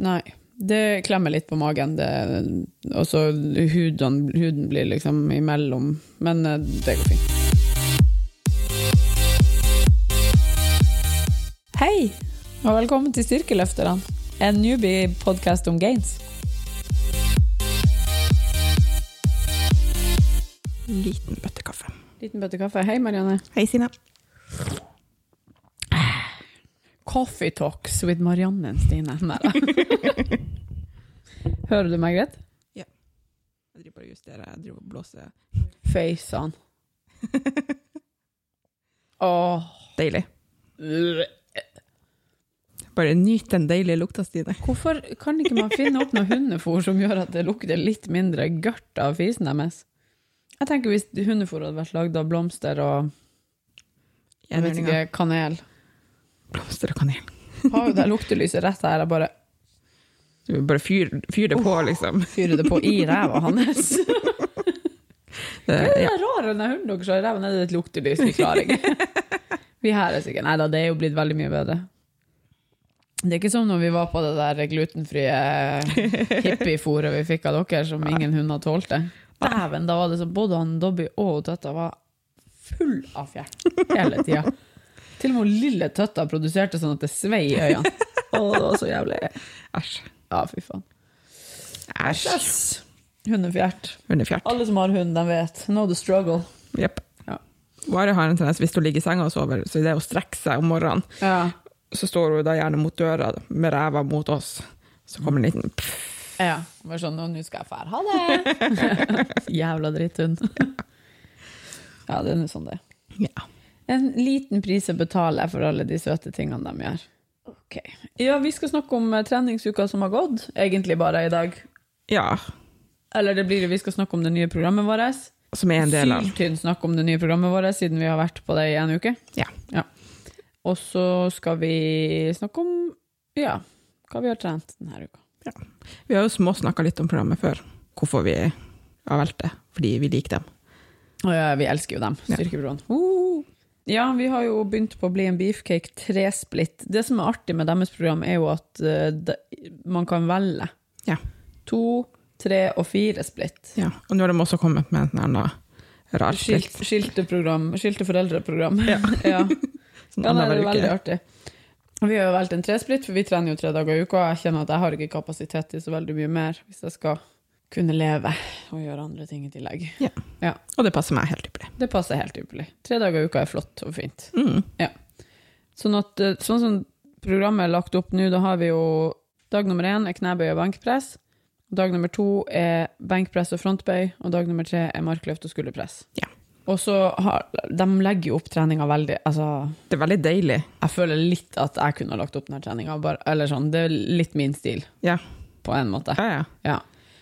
Nei. Det klemmer litt på magen. Og så huden, huden blir liksom imellom. Men eh, det går fint. Hei, og velkommen til Styrkeløfterne. En newbie-podkast om gains. Liten bøtte kaffe. Liten bøtte kaffe. Hei, Marianne. Hei, Sine. Coffee talks with Marianne Stine. Hører du meg greit? Jeg driver bare og justerer, jeg driver og blåser. Facean. Åh. Deilig. Bare nyt den deilige lukta, Stine. Hvorfor kan ikke man finne opp noe hundefôr som gjør at det lukter litt mindre gørt av fisen deres? Jeg tenker Hvis hundefôr hadde vært lagd av blomster og jeg vet ikke, kanel Blomster og kanel. Har jo det luktelyset rett her. Jeg bare bare fyr, fyr det på, liksom. Fyr det på i ræva hans. Det, Det ja. er rare når hunden deres har i ræva. Er det et luktelys? Vi klarer ikke. Vi her er sikkert Nei da, det er jo blitt veldig mye bedre. Det er ikke som når vi var på det der glutenfrie hippiefòret vi fikk av dere, som ingen hunder tålte. Dæven, da var det så både han Dobby og Tøtta var full av fjert hele tida. Til og med lille Tøtta produserte sånn at det svei i øynene. Å, det var så jævlig. Æsj. Ja, fy faen. Æsj. Hundefjert. Hundefjert. Alle som har hund, de vet. Know the struggle. Jepp. Ja. Vare har en tendens, hvis hun ligger i senga og sover, så det er å strekke seg om morgenen, Ja. så står hun da gjerne mot døra med ræva mot oss. Så kommer en liten pff. Ja. Bare sånn, «Nå, nå skal jeg fære. Ha det! Jævla dritthund. ja, det er nå sånn det er. Ja. En liten pris å betale for alle de søte tingene de gjør. Ok. Ja, vi skal snakke om eh, treningsuka som har gått, egentlig bare i dag. ja. Eller det blir det, vi skal snakke om det nye programmet vårt. Som er en del av Syltynn snakk om det nye programmet vårt, siden vi har vært på det i en uke. Ja. ja. Og så skal vi snakke om ja, hva vi har trent denne uka. Ja. Vi har jo småsnakka litt om programmet før. Hvorfor vi har valgt det. Fordi vi liker dem. Å ja, vi elsker jo dem. Ja. Styrkebyråen. Uh. Ja, vi har jo begynt på å bli en Beefcake 3-splitt. Det som er artig med deres program, er jo at eh, det, man kan velge. Ja. To, tre og fire splitt. Ja. Og nå har de også kommet med en annen rar Skilt, splitt. skilteprogram, skilte foreldreprogram. Ja. ja. Sånn Ja, det er veldig artig. Vi har jo valgt en tresplitt, for vi trener jo tre dager i uka. Jeg kjenner at jeg har ikke kapasitet til så veldig mye mer hvis jeg skal kunne leve og gjøre andre ting i tillegg. Ja, Og det passer meg helt ypperlig. Det passer helt ypperlig. Tre dager i uka er flott og fint. Mm. Sånn, at, eh, sånn som programmet er lagt opp nå, da har vi jo dag nummer én er knebøy og benkpress. Dag nummer to er benkpress og frontbøy, og dag nummer tre er markløft og skulderpress. Ja. Og så har, De legger jo opp treninga veldig altså, Det er veldig deilig. Jeg føler litt at jeg kunne lagt opp denne treninga. Eller sånn, det er litt min stil, Ja. på en måte. Ja, ja. Ja.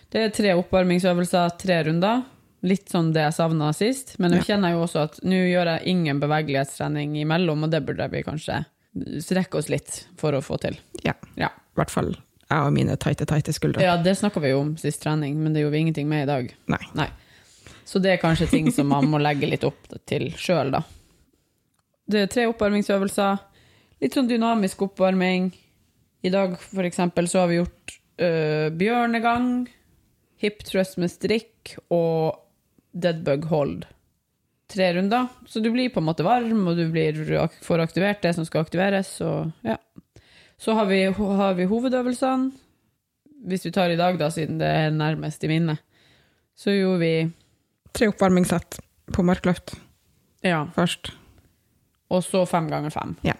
Det er tre oppvarmingsøvelser, tre runder. Litt sånn det jeg savna sist. Men nå Ja. kjenner jeg jo også at nå gjør jeg ingen bevegelighetstrening imellom, og det burde vi kanskje strekke oss litt for å få til. Ja. Ja, I hvert fall jeg og mine tighte, tighte skuldre. ja det snakka vi jo om sist trening, men det gjorde vi ingenting med i dag. Nei. Så det er kanskje ting som man må legge litt opp til sjøl, da. Det er tre oppvarmingsøvelser. Litt sånn dynamisk oppvarming. I dag, for eksempel, så har vi gjort øh, bjørnegang, hip thrust med strikk og dead bug hold. Tre runder. Så du blir på en måte varm, og du blir, får aktivert det som skal aktiveres. Og, ja. Så har vi, har vi hovedøvelsene. Hvis vi tar i dag, da, siden det er nærmest i minnet, så gjorde vi Tre oppvarmingssett på markløft Ja. først. Og så fem ganger fem. Ja.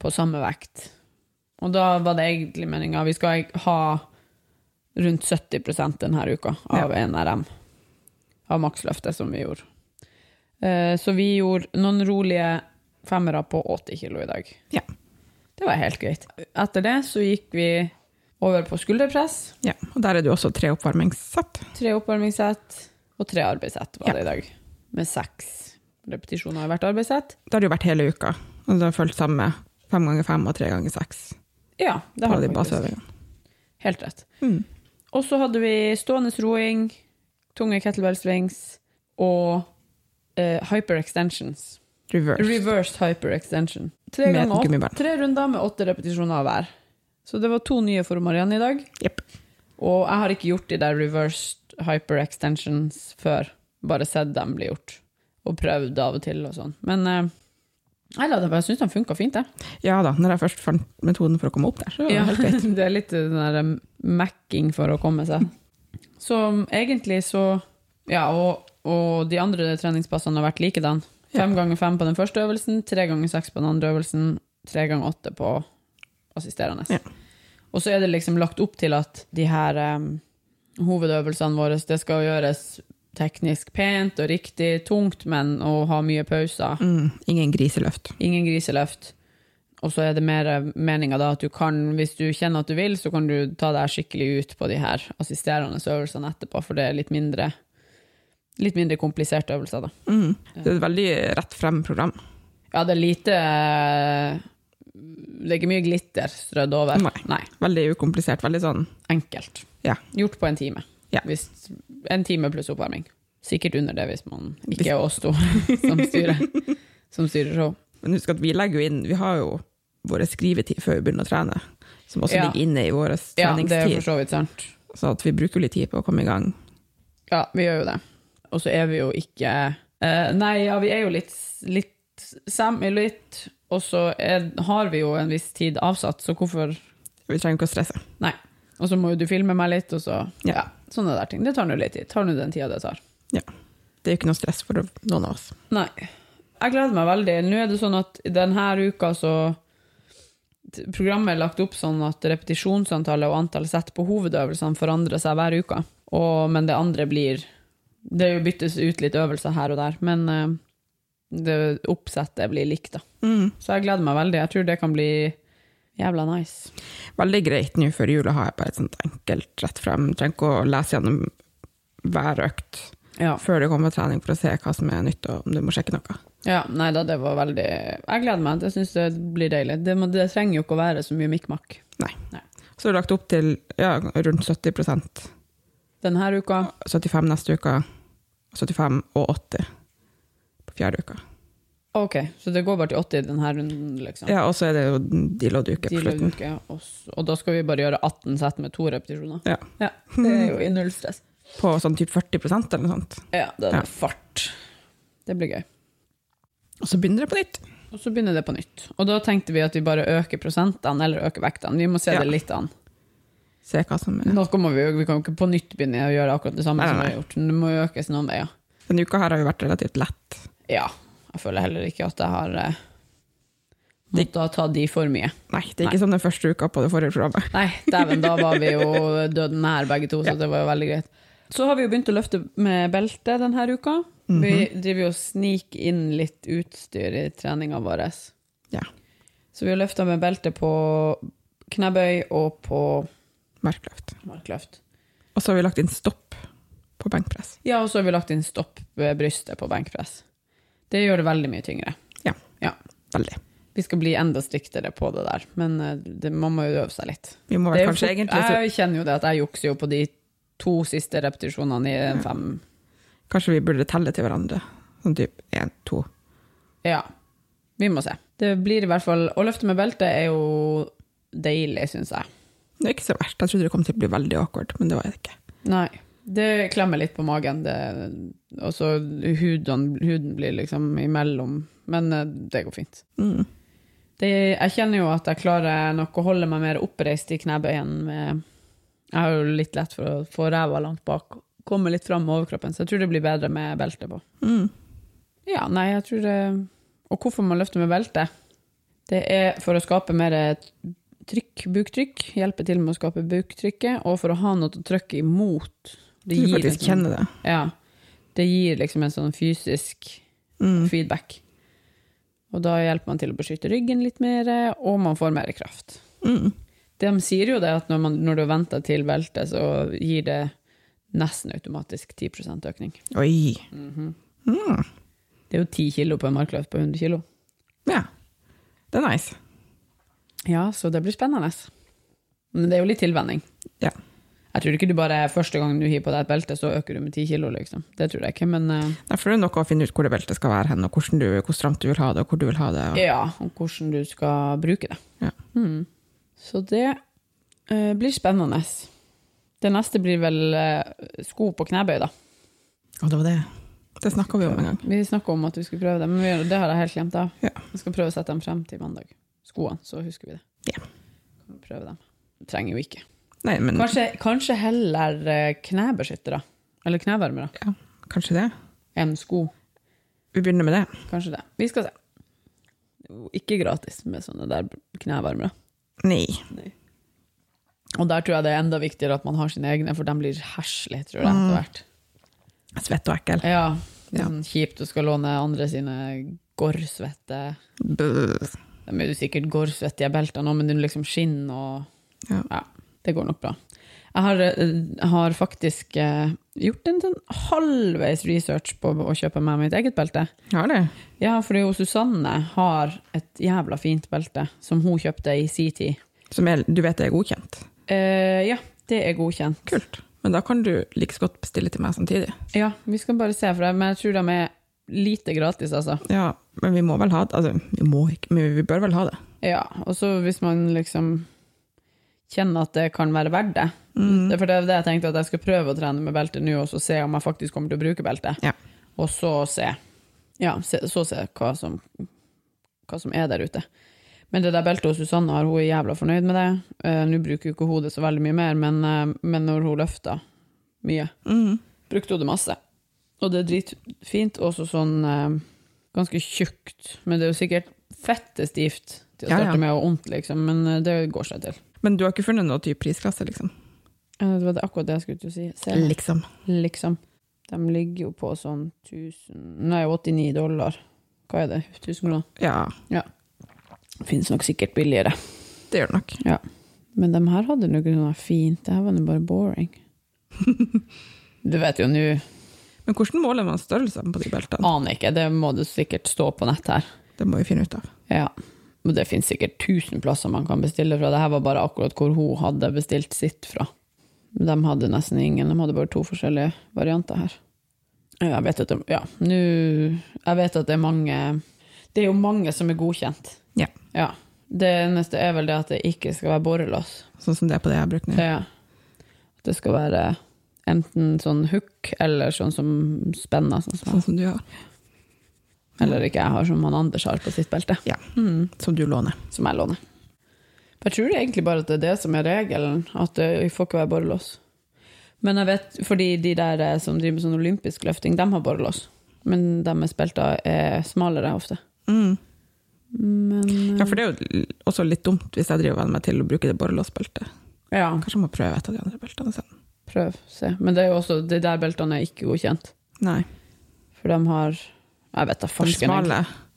På samme vekt. Og da var det egentlig meninga vi skal ha rundt 70% denne uka av NRM. Av maksløftet som vi gjorde. Eh, Så vi gjorde noen rolige femmere på 80 kilo i dag. Ja. Det var helt greit. Etter det så gikk vi over på skulderpress. Ja. Og der er det jo også tre oppvarmingssett. Tre oppvarmingssett og tre arbeidssett var Ja. det i dag. Med seks repetisjoner i hvert arbeidssett. Det har det jo vært hele uka. Og det har fulgt samme fem ganger fem og tre ganger seks. Ja, det har de det faktisk. Helt rett. Mm. Og så hadde vi stående roing, tunge kettlebell swings og eh, hyper extensions. Reverse. Reversed hyper extension. Tre, Med ganger tre runder med åtte repetisjoner hver. Så det var to nye former Marianne i dag. Yep. Og jeg har ikke gjort de der reversed hyper extensions før. Bare sett dem bli gjort. Og prøvd av og til og sånn. Men eh, jeg, la det, jeg syns den funka fint, jeg. Ja da, når jeg først fant metoden for å komme opp der, så var det Ja, helt greit. det er litt den der um, macking for å komme seg. Så um, egentlig så Ja, og, og de andre treningspassene har vært likedan. Fem ganger fem på den første øvelsen, tre ganger seks på den andre øvelsen, tre ganger åtte på assisterende. Ja. Og så er det liksom lagt opp til at de her um, hovedøvelsene våre, det skal gjøres teknisk pent og riktig tungt, men å ha mye pauser. Mm, ingen griseløft. Ingen griseløft. Og så er det mer meninga da at du kan, hvis du kjenner at du vil, så kan du ta deg skikkelig ut på de her assisterende øvelsene etterpå, for det er litt mindre, litt mindre kompliserte øvelser, da. Mm. Det er et veldig rett frem-program. Ja, det er lite Det er ikke mye glitter strødd over. Nei. Veldig ukomplisert. Veldig sånn Enkelt. Ja. Gjort på en time. Ja. En time pluss oppvarming. Sikkert under det hvis man ikke er oss to som styrer, som styrer show. Men husk at vi legger jo inn Vi har jo vår skrivetid før vi begynner å trene, som også Ja. ligger inne i vår Ja, det er for så vidt sant. så at vi bruker litt tid på å komme i gang. Ja, vi gjør jo det. Og så er vi jo ikke uh, Nei, ja, vi er jo litt, litt sam litt, og så har vi jo en viss tid avsatt, så hvorfor Vi trenger ikke å stresse. Nei. Og så må jo du filme meg litt, og så Ja. Ja, sånne der ting. Det tar nå litt tid. Tar nå den tida det tar. Ja. Det er jo ikke noe stress for noen av oss. Nei. Jeg gleder meg veldig. Nå er det sånn at denne uka så Programmet er lagt opp sånn at repetisjonsantallet og antall sett på hovedøvelsene forandrer seg hver uke. Og, men det andre blir Det byttes ut litt øvelser her og der, men eh, det oppsettet blir likt, da. Mm. Så jeg gleder meg veldig. Jeg tror det kan bli jævla nice. Veldig greit nå før jul å ha bare et sånt enkelt rett frem. Trenger ikke å lese gjennom hver økt Ja. før det kommer trening for å se hva som er nytt, og om du må sjekke noe. ja nei da, det var veldig Jeg gleder meg. Jeg syns det blir deilig. Det, det trenger jo ikke å være så mye mikk-makk. Så er det lagt opp til ja, rundt 70% Denne uka 75 neste uke, 75 og 80 på fjerde uka. Ok, så det går bare til 80 denne runden, liksom? Ja, og så er det jo deal og duke på slutten. uke, og, og da skal vi bare gjøre 18 sett med to repetisjoner? Ja. Det er jo i null stress. På sånn typ 40% eller noe sånt. Ja, det er Ja. fart. Det blir gøy. Og så begynner det på nytt. Og så begynner det på nytt. Og da tenkte vi at vi bare øker prosentene, eller øker vektene. Vi må se Ja. det litt an. Se hva som er. Nå må vi, vi kan jo ikke på nytt begynne å gjøre akkurat det samme Nei, som vi har gjort. Det må økes noen veier. Denne uka her har jo vært relativt lett. Ja. Jeg føler heller ikke at jeg har eh, måttet tatt de for mye. Nei, det er ikke som den første uka på det forrige programmet. Nei, dæven, da var vi jo døden nær begge to, så det var jo veldig greit. Så har vi jo begynt å løfte med belte denne uka. Vi driver jo og sniker inn litt utstyr i treninga vår. Ja. Så vi har løfta med belte på knebøy og på Markløft. markløft. Og så har vi lagt inn stopp på benkpress. Ja, og så har vi lagt inn stopp ved brystet på benkpress. Det gjør det veldig mye tyngre. Ja, Veldig. Vi skal bli enda striktere på det der, men eh, det, man må jo øve seg litt. Vi må vel kanskje fort, egentlig så, jeg kjenner jo det at jeg jukser jo på de to siste repetisjonene i en fem. Kanskje vi burde telle til hverandre. Sånn typ én, to. Ja, vi må se. Det blir i hvert fall Å løfte med belte er jo deilig, syns jeg. Det er ikke så verst. Jeg trodde det kom til å bli veldig awkward, men det var det ikke. Nei. Det klemmer litt på magen, og så huden, huden blir liksom imellom, men eh, det går fint. Mm. Det, jeg kjenner jo at jeg klarer nok å holde meg mer oppreist i knebøyen. Med, jeg har jo litt lett for å få ræva langt bak, komme litt fram med overkroppen, så jeg tror det blir bedre med belte på. Mm. Ja, nei, jeg tror det Og hvorfor man løfter med belte? Det er for å skape mer trykk, buktrykk, hjelpe til med å skape buktrykket, og for å ha noe å trykke imot. Det gir, faktisk liksom, kjenner det. ja, det gir liksom en sånn fysisk Mm. feedback. Og da hjelper man til å beskytte ryggen litt mer, og man får mer kraft. Mm. De sier jo det at når, man, når du venter til belte, så gir det nesten automatisk 10 økning. Oi. Mhm. Mm. Det er jo 10 kilo på en markløft på 100 kilo. Ja. Det er nice. Ja, så det blir spennende. Men det er jo litt tilvenning. Ja. Jeg tror ikke du bare første gang du hiver på deg et belte, så øker du med 10 kilo, liksom. Det tror jeg ikke, men uh, Derfor er det noe å finne ut hvor det beltet skal være hen, og hvordan du, hvor stramt du vil ha det, og hvor du vil ha det. Og... ja, og hvordan du skal bruke det. Ja. Mm. Så det uh, blir spennende. Det neste blir vel uh, sko på knebøy, da. Å, det var det. Det snakka vi om en gang. Vi snakka om at vi skulle prøve det, men vi, det har jeg helt glemt av. Ja. Jeg skal prøve å sette dem frem til mandag. Skoene, så husker vi det. Ja. Kan vi prøve dem. Trenger jo ikke. Nei, men Kanskje, kanskje heller eh, knebeskyttere, eller knevarmere, ja, kanskje det. enn sko. Vi begynner med det. Kanskje det. Vi skal se. Ikke gratis med sånne der knevarmere. Nei. Og der tror jeg det er enda viktigere at man har sine egne, for de blir heslige, tror jeg, etter hvert. Svett og ekkel. Ja, det er Ja. sånn kjipt å skal låne andre sine gårdsvette Bøh. De er jo sikkert gårdsvettige belter nå, men det er liksom skinn og Ja. Ja, det går nok bra. Jeg har, eh, har faktisk eh, gjort en sånn halvveis research på å kjøpe meg mitt eget belte. Har det? Ja, fordi jo Susanne har et jævla fint belte som hun kjøpte i sin tid. Som er, du vet er godkjent? Uh, ja, det er godkjent. Kult. Men da kan du like godt bestille til meg samtidig. Ja, vi skal bare se for det, men jeg tror de er lite gratis, altså. Ja, men vi må vel ha det. Altså, vi må ikke, men vi bør vel ha det. Ja, og så hvis man liksom kjenner at det kan være verdt det. Mm. Det for det er det jeg tenkte at jeg skal prøve å trene med belte nå, og så se om jeg faktisk kommer til å bruke belte. Ja. Og så se, ja, se, så se hva som, hva som er der ute. Men det der beltet hos Susanne har, hun er jævla fornøyd med det. Uh, Nå bruker hun ikke hodet så veldig mye mer, men, uh, men når hun løfta mye, Mm. brukte hun det masse. Og det er dritfint, også sånn uh, ganske tjukt. Men det er jo sikkert fette stivt til å starte ja. med, og ondt, liksom. Men det går seg til. Men du har ikke funnet noen type prisklasse, liksom? Eh, Det var det akkurat det jeg skulle til å si. Se, Liksom. liksom. De ligger jo på sånn 1000 Nei, 89 dollar. Hva er det? 1000 kroner? Ja, ja. Finnes nok sikkert billigere. det gjør det nok. Ja. Men de her hadde noe sånn fint. Det her var nå bare boring. Du vet jo nå Men hvordan måler man størrelsen på de beltene? Aner ikke, det må det sikkert stå på nett her. Det må vi finne ut av. Ja. Og det finnes sikkert tusen plasser man kan bestille fra. Dette var bare akkurat hvor hun hadde bestilt sitt fra. De hadde nesten ingen, de hadde bare to forskjellige varianter her. Jeg vet at det, ja, nu, Jeg vet at det er mange Det er jo mange som er godkjent. Ja. Ja. Det eneste er vel det at det ikke skal være borrelås. Sånn som det er på det jeg har brukt nå. Ja. Det skal være enten sånn hook eller sånn som spenner, sånn som, Sånn som du har. Eller ikke jeg har, som han Anders har på sitt belte. Ja. Mm. Som du låner. som jeg låner. Jeg tror egentlig bare at det er det som er regelen, at det får ikke være borrelås. Men jeg vet, fordi de der eh, som driver med sånn olympisk løfting, de har borrelås. Men deres belter er smalere ofte. Mm. Men Ja, for det er jo også litt dumt hvis jeg driver meg til å bruke det borrelåsbeltet. ja, Kanskje jeg må prøve et av de andre beltene sen. prøv, se. Men det er jo også, de der beltene er ikke godkjent. Nei. For de har Jeg vet da farsken.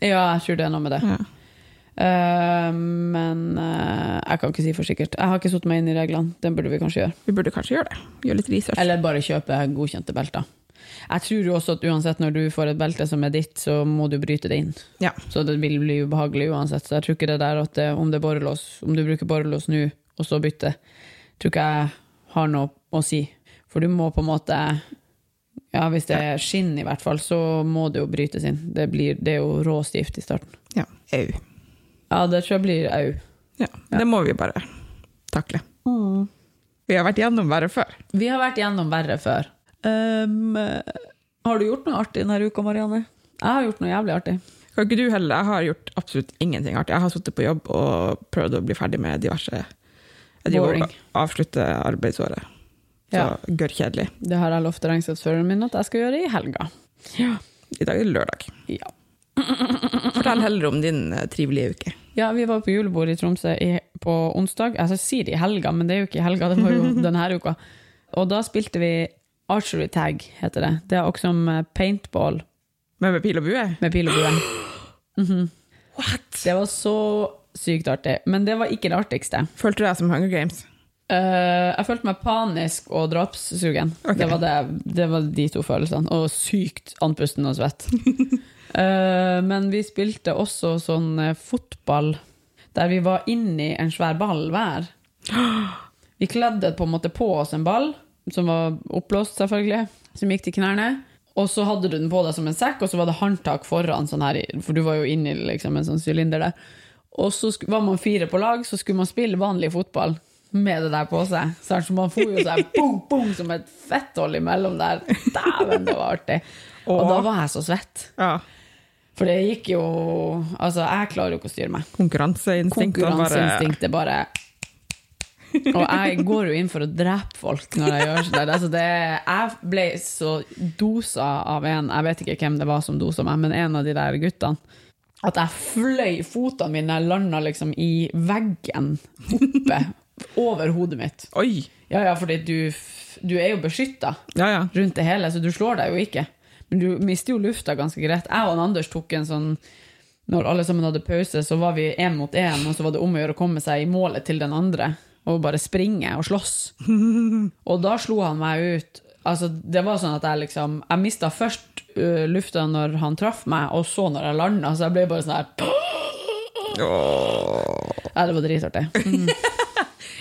Ja, jeg tror det er noe med det. Ja. Uh, men uh, jeg kan ikke si for sikkert. Jeg har ikke satt meg inn i reglene. Den burde vi kanskje gjøre. Vi burde kanskje gjøre det. Gjøre litt research. Eller bare kjøpe godkjente belter. Jeg tror jo også at uansett når du får et belte som er ditt, så må du bryte det inn. Ja. Så det vil bli ubehagelig uansett. Så jeg tror ikke det der at det, om det er borrelås, om du bruker borrelås nå, og så bytte, tror ikke jeg har noe å si. For du må på en måte Ja, hvis det er skinn i hvert fall, så må det jo brytes inn. Det, blir, det er jo råstift i starten. ja. Au. Ja, det tror jeg blir au. Ja. Det må vi bare takle. Vi har vært gjennom verre før. Vi har vært gjennom verre før. Um, har du gjort noe artig denne uka, Marianne? Jeg har gjort noe jævlig artig. Kan ikke du heller? Jeg har gjort absolutt ingenting artig. Jeg har sittet på jobb og prøvd å bli ferdig med diverse Jeg driver Boring. og avslutter arbeidsåret. Så Ja. gørr kjedelig. Det har jeg lovt regnskapsføreren min at jeg skal gjøre i helga. I dag er det lørdag. Ja. Fortell heller om din eh, trivelige uke. Ja, vi var på julebord i Tromsø i, på onsdag. Altså, jeg sier i helga, men det er jo ikke i helga, det var jo denne uka. Og da spilte vi archery tag, heter det. Det er også som eh, paintball Men med pil og bue? med pil og bue. What? Det var så sykt artig. Men det var ikke det artigste. Følte du deg som Hunger Games? Eh, jeg følte meg panisk og drapssugen. Okay. Det, var det, det var de to følelsene. Og sykt andpusten og svett. uh, men vi spilte også sånn eh, fotball der vi var inni en svær ball hver. Vi kledde på en måte på oss en ball, som var oppblåst, selvfølgelig, som gikk til knærne. Og så hadde du den på deg som en sekk, og så var det håndtak foran, sånn her, for du var jo inni liksom, en sånn sylinder der. Og så var man fire på lag, så skulle man spille vanlig fotball. Med det der på seg. Så man får jo seg bong, bong, som et fetthold imellom der. Dæven, det var artig. Og da var jeg så svett. Ja. For det gikk jo Altså, jeg klarer jo ikke å styre meg. Konkurranseinstinkt. og Konkurranseinstinktet bare Og jeg går jo inn for å drepe folk når jeg gjør sånn. Altså det, jeg ble så dosa av en, jeg vet ikke hvem det var som dosa meg, men en av de der guttene, at jeg fløy fotene mine, landa liksom i veggen oppe over hodet mitt. Oi! Ja, ja, fordi du, du er jo beskytta Ja, ja. rundt det hele, så du slår deg jo ikke. Men du mister jo lufta ganske greit. Jeg og Anders tok en sånn Når alle sammen hadde pause, så var vi én mot én, og så var det om å gjøre å komme seg i målet til den andre. Og bare springe og slåss. Og da slo han meg ut. Altså, det var sånn at jeg liksom Jeg mista først uh, lufta når han traff meg, og så når jeg landa, så jeg ble bare sånn her. Ja, det var dritartig.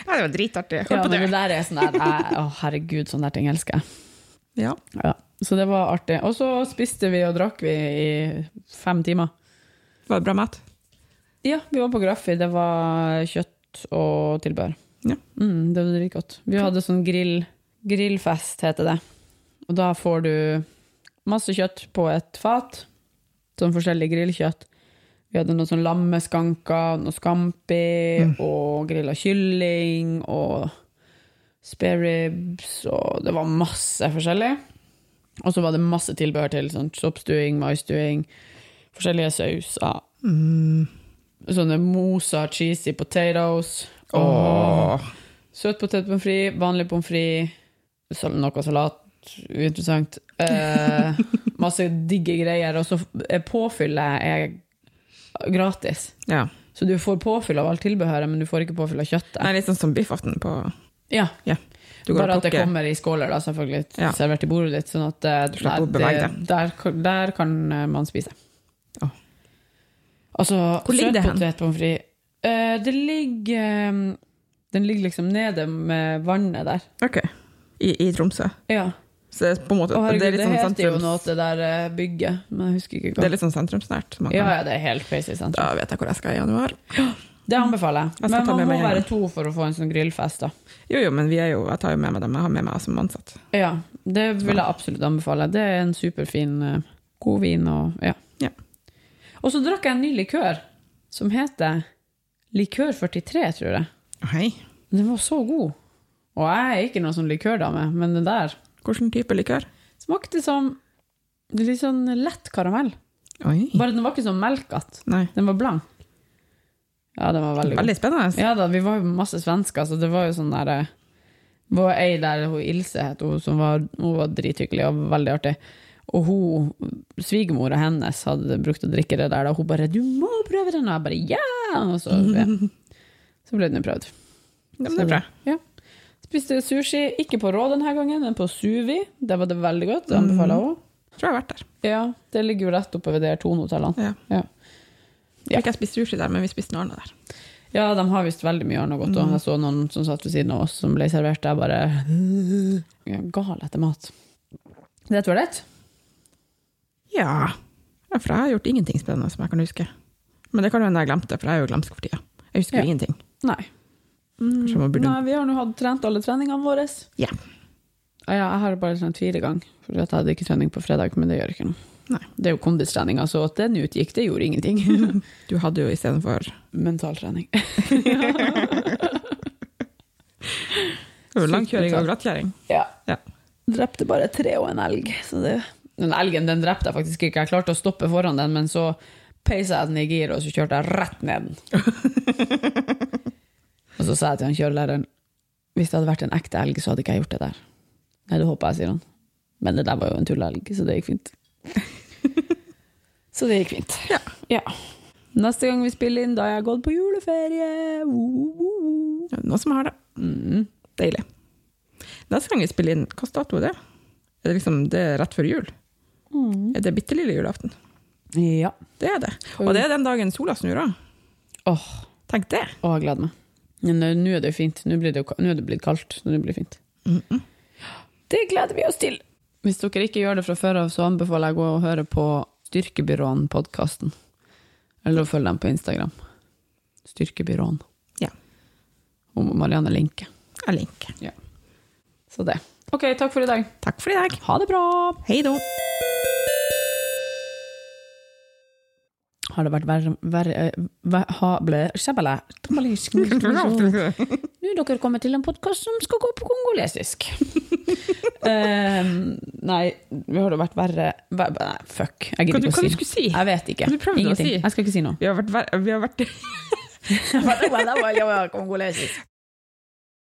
Ja, det var dritartig. Ja, på det. der er sånn der jeg- Å, herregud, sånne der ting elsker jeg. Ja. Ja, så det var artig. Og så spiste vi og drakk vi i fem timer. Var det bra mat? Ja, vi var på Graffi. Det var kjøtt og tilbehør. Ja. Mm, det var dritgodt. Vi hadde sånn grill, grillfest, heter det. Og da får du masse kjøtt på et fat. Sånn forskjellig grillkjøtt. Vi hadde noen sånn lammeskanker, noe scampi, og grilla kylling, og spareribs, og det var masse forskjellig. Og så var det masse tilbehør til, sånn soppstuing, maisstuing, forskjellige sauser. Mm. Sånne mosa cheesy potatoes. Og Åh. søt potet pommes frites, vanlig pommes frites, noe salat, uinteressant. Eh, masse digge greier. Og så påfyller påfyllet er gratis. Ja. Så du får påfyll av alt tilbehøret, men du får ikke påfyll av kjøttet. Nei, litt sånn som biffaften på Ja, ja. Bare at det kommer i skåler, da, selvfølgelig, Ja. servert i bordet ditt. Sånn at eh, nei, det, der, der kan eh, man spise. Oh. Altså, Hvor ligger det hen? søtpotet pommes frites uh, Det ligger um, Den ligger liksom nede med vannet der. Ok. I, I Tromsø. Ja. Så det er på en måte Å, herregud, det er litt sånn heter jo sentrums... noe til det der eh, bygget, men jeg husker ikke Det er litt sånn sentrumsnært. så Man Ja, kan, ja, det er helt crazy sentrum. Da vet jeg hvor jeg skal i januar. Det anbefaler jeg. Jeg skal Men ta man med må meg være to for å få en sånn grillfest, da. Jo, jo, men vi er jo, jeg tar jo med meg dem. Jeg har med meg som ansatt. Ja, det vil jeg absolutt anbefale. Det er en superfin, eh, god vin og ja. Ja. Og så drakk jeg en ny likør som heter Likør 43, tror jeg. Hei. Den var så god. Og jeg er ikke noen sånn likørdame, men den der Hvilken type likør? smakte som litt sånn lett karamell. Oi. Bare den var ikke sånn melkete. Den var blank. Ja, den var veldig. Veldig spennende. Ja da, vi var jo masse svensker, så det var jo sånn der eh, Det var ei der, hun Ilse het hun, som var, hun var drithyggelig og veldig artig. Og hun, svigermora hennes hadde brukt å drikke det der, og hun bare 'Du må prøve den!' Og jeg bare 'ja!' Og så, ja. så ble den prøvd. Ja, men det er bra. Ja. Spiste sushi, ikke på rå denne gangen, men på Suvi. Det var det veldig godt. Det anbefaler jeg òg. Tror jeg har vært der. Ja, det ligger jo rett oppe ved de to Thon-hotellene. Ja. Ja. Jeg har ikke spist sushi der, men vi spiste noe annet der. Ja, de har visst veldig mye annet godt. Og jeg så noen som satt ved siden av oss, som ble servert der bare Jeg gal etter mat. Det er toalett? Ja. ja, for jeg har gjort ingenting spennende som jeg kan huske. Men det kan jo hende jeg glemte, for jeg er jo glemsk for tida. Jeg husker Ja. jo ingenting. Nei. Kanskje man burde Nei, vi har nå hatt trent alle treningene våre. Ja. Ja, ja, jeg har bare trent fire ganger, for jeg hadde ikke trening på fredag, men det gjør ikke noe. Nei. Det er jo kondistrening, så at den utgikk, det gjorde ingenting. Du hadde jo istedenfor var jo langkjøring og glattkjøring. Ja. Ja. Drepte bare tre og en elg. Så det, den elgen den drepte jeg faktisk ikke. Jeg klarte å stoppe foran den, men så peisa jeg den i gir, og så kjørte jeg rett ned den. og så sa jeg til han kjørelæreren hvis det hadde vært en ekte elg, så hadde ikke jeg gjort det der. Nei, det håper jeg, sier han. Men det der var jo en tulleelg, så det gikk fint. så det gikk fint. Ja. Ja. Neste gang vi spiller inn, da har jeg gått på juleferie. Uh, uh, uh. Noen som har det. Mm. Deilig. Neste gang vi spiller inn, hvilken dato er det? Er det liksom det er rett før jul? Mm. Er det bitte lille julaften? Ja. Det er det. Og det er den dagen sola snur òg. Åh, Tenk det. Å, jeg gleder meg. Men nå nå er det jo fint. Nå, blir det jo, nå er det blitt kaldt. Nå blir det fint. Det gleder vi oss til! Hvis dere ikke gjør det fra før av, så anbefaler jeg å gå og høre på Styrkebyråen-podkasten. Eller å følge dem på Instagram. Styrkebyråen. Ja. Om Marianne Linke. Jeg linker. Så det. Ok, takk for i dag. Takk for i dag. Ha det bra! Hei da. Har det vært verre, ver, shabala, Nå er dere kommet til en podkast som skal gå på kongolesisk. Eh, nei, vi har det vært verre ver, Nei, fuck. Jeg gidder ikke hva å du si. si? Jeg vet ikke. Ingenting. si? Jeg skal ikke si noe. Vi har vært, ver- vi har vært kongolesisk.